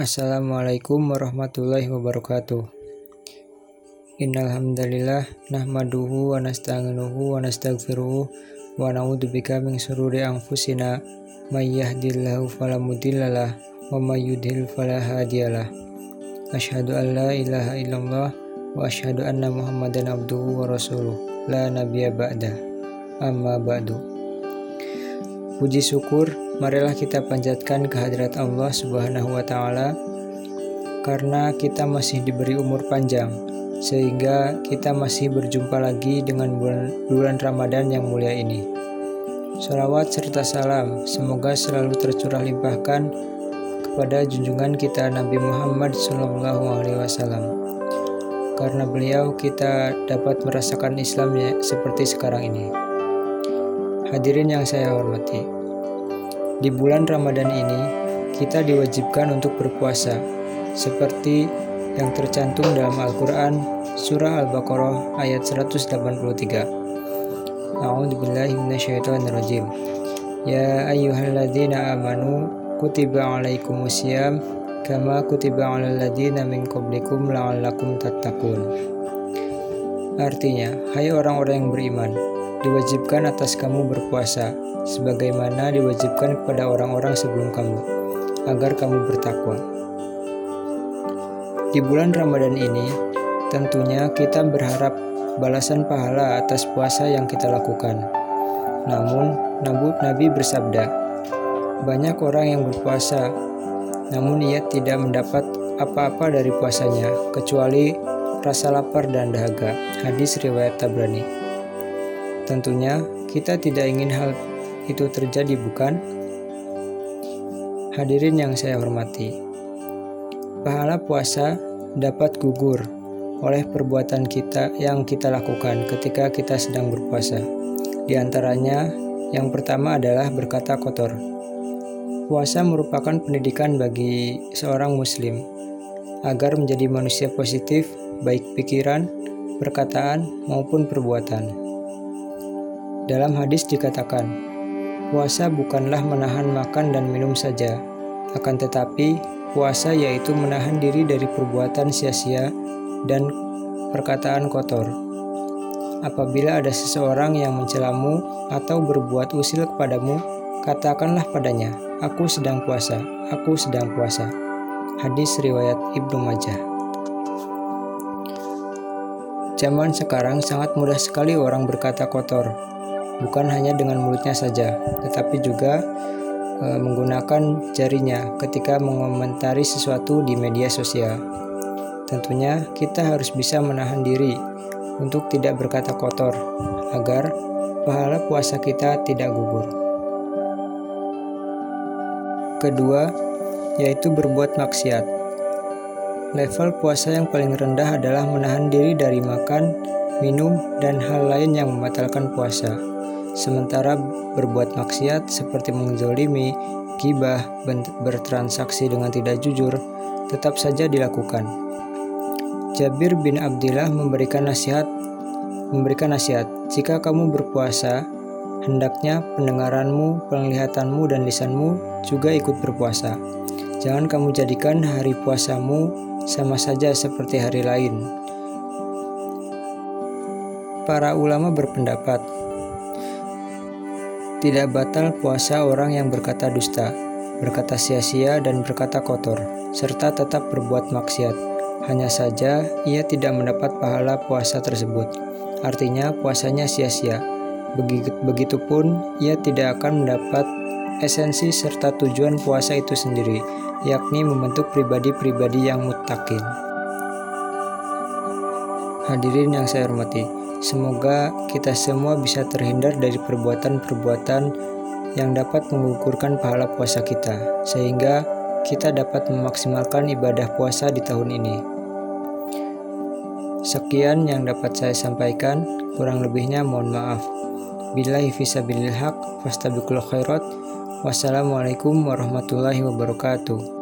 Assalamualaikum warahmatullahi wabarakatuh. Innal hamdalillah nahmaduhu wa nasta'inuhu wa nastaghfiruh wa na'udzubika min shururi anfusina may yahdihillahu fala mudhillalah wa may yudhlil fala hadiyalah. Asyhadu an la ilaha illallah wa asyhadu anna Muhammadan abduhu wa rasuluh la nabiyya ba'da. Amma ba'du. Puji syukur, marilah kita panjatkan kehadirat Allah Subhanahu wa Ta'ala, karena kita masih diberi umur panjang, sehingga kita masih berjumpa lagi dengan bulan, bulan Ramadan yang mulia ini. Salawat serta salam semoga selalu tercurah limpahkan kepada junjungan kita Nabi Muhammad SAW. Karena beliau kita dapat merasakan Islam seperti sekarang ini. Hadirin yang saya hormati, di bulan Ramadan ini kita diwajibkan untuk berpuasa, seperti yang tercantum dalam Al-Quran Surah Al-Baqarah ayat 183. A'udzubillahiminasyaitonirrajim. Ya ayyuhalladzina amanu kutiba alaikumusiyam kama kutiba alal ladzina min qablikum la'allakum tattaqun. Artinya, hai orang-orang yang beriman, diwajibkan atas kamu berpuasa, sebagaimana diwajibkan kepada orang-orang sebelum kamu, agar kamu bertakwa. Di bulan Ramadan ini, tentunya kita berharap balasan pahala atas puasa yang kita lakukan. Namun, Nabi bersabda, banyak orang yang berpuasa, namun ia tidak mendapat apa-apa dari puasanya, kecuali rasa lapar dan dahaga. Hadis riwayat Tabrani. Tentunya kita tidak ingin hal itu terjadi, bukan? Hadirin yang saya hormati, pahala puasa dapat gugur oleh perbuatan kita yang kita lakukan ketika kita sedang berpuasa. Di antaranya, yang pertama adalah berkata kotor. Puasa merupakan pendidikan bagi seorang Muslim agar menjadi manusia positif, baik pikiran, perkataan, maupun perbuatan. Dalam hadis dikatakan, puasa bukanlah menahan makan dan minum saja, akan tetapi puasa yaitu menahan diri dari perbuatan sia-sia dan perkataan kotor. Apabila ada seseorang yang mencelamu atau berbuat usil kepadamu, katakanlah padanya, "Aku sedang puasa, aku sedang puasa." Hadis riwayat Ibnu Majah. Zaman sekarang sangat mudah sekali orang berkata kotor, bukan hanya dengan mulutnya saja, tetapi juga e, menggunakan jarinya ketika mengomentari sesuatu di media sosial. Tentunya kita harus bisa menahan diri untuk tidak berkata kotor agar pahala puasa kita tidak gugur. Kedua, yaitu berbuat maksiat. Level puasa yang paling rendah adalah menahan diri dari makan, minum, dan hal lain yang membatalkan puasa. Sementara berbuat maksiat seperti menzolimi, gibah, bertransaksi dengan tidak jujur, tetap saja dilakukan. Jabir bin Abdillah memberikan nasihat memberikan nasihat, jika kamu berpuasa, hendaknya pendengaranmu, penglihatanmu, dan lisanmu juga ikut berpuasa. Jangan kamu jadikan hari puasamu sama saja seperti hari lain. Para ulama berpendapat, tidak batal puasa orang yang berkata dusta, berkata sia-sia, dan berkata kotor, serta tetap berbuat maksiat. Hanya saja ia tidak mendapat pahala puasa tersebut. Artinya puasanya sia-sia. Begitupun ia tidak akan mendapat esensi serta tujuan puasa itu sendiri, yakni membentuk pribadi-pribadi yang mutakin. Hadirin yang saya hormati, Semoga kita semua bisa terhindar dari perbuatan-perbuatan yang dapat mengukurkan pahala puasa kita, sehingga kita dapat memaksimalkan ibadah puasa di tahun ini. Sekian yang dapat saya sampaikan, kurang lebihnya mohon maaf. Billahi fisabilil haq, fastabikul khairat. Wassalamualaikum warahmatullahi wabarakatuh.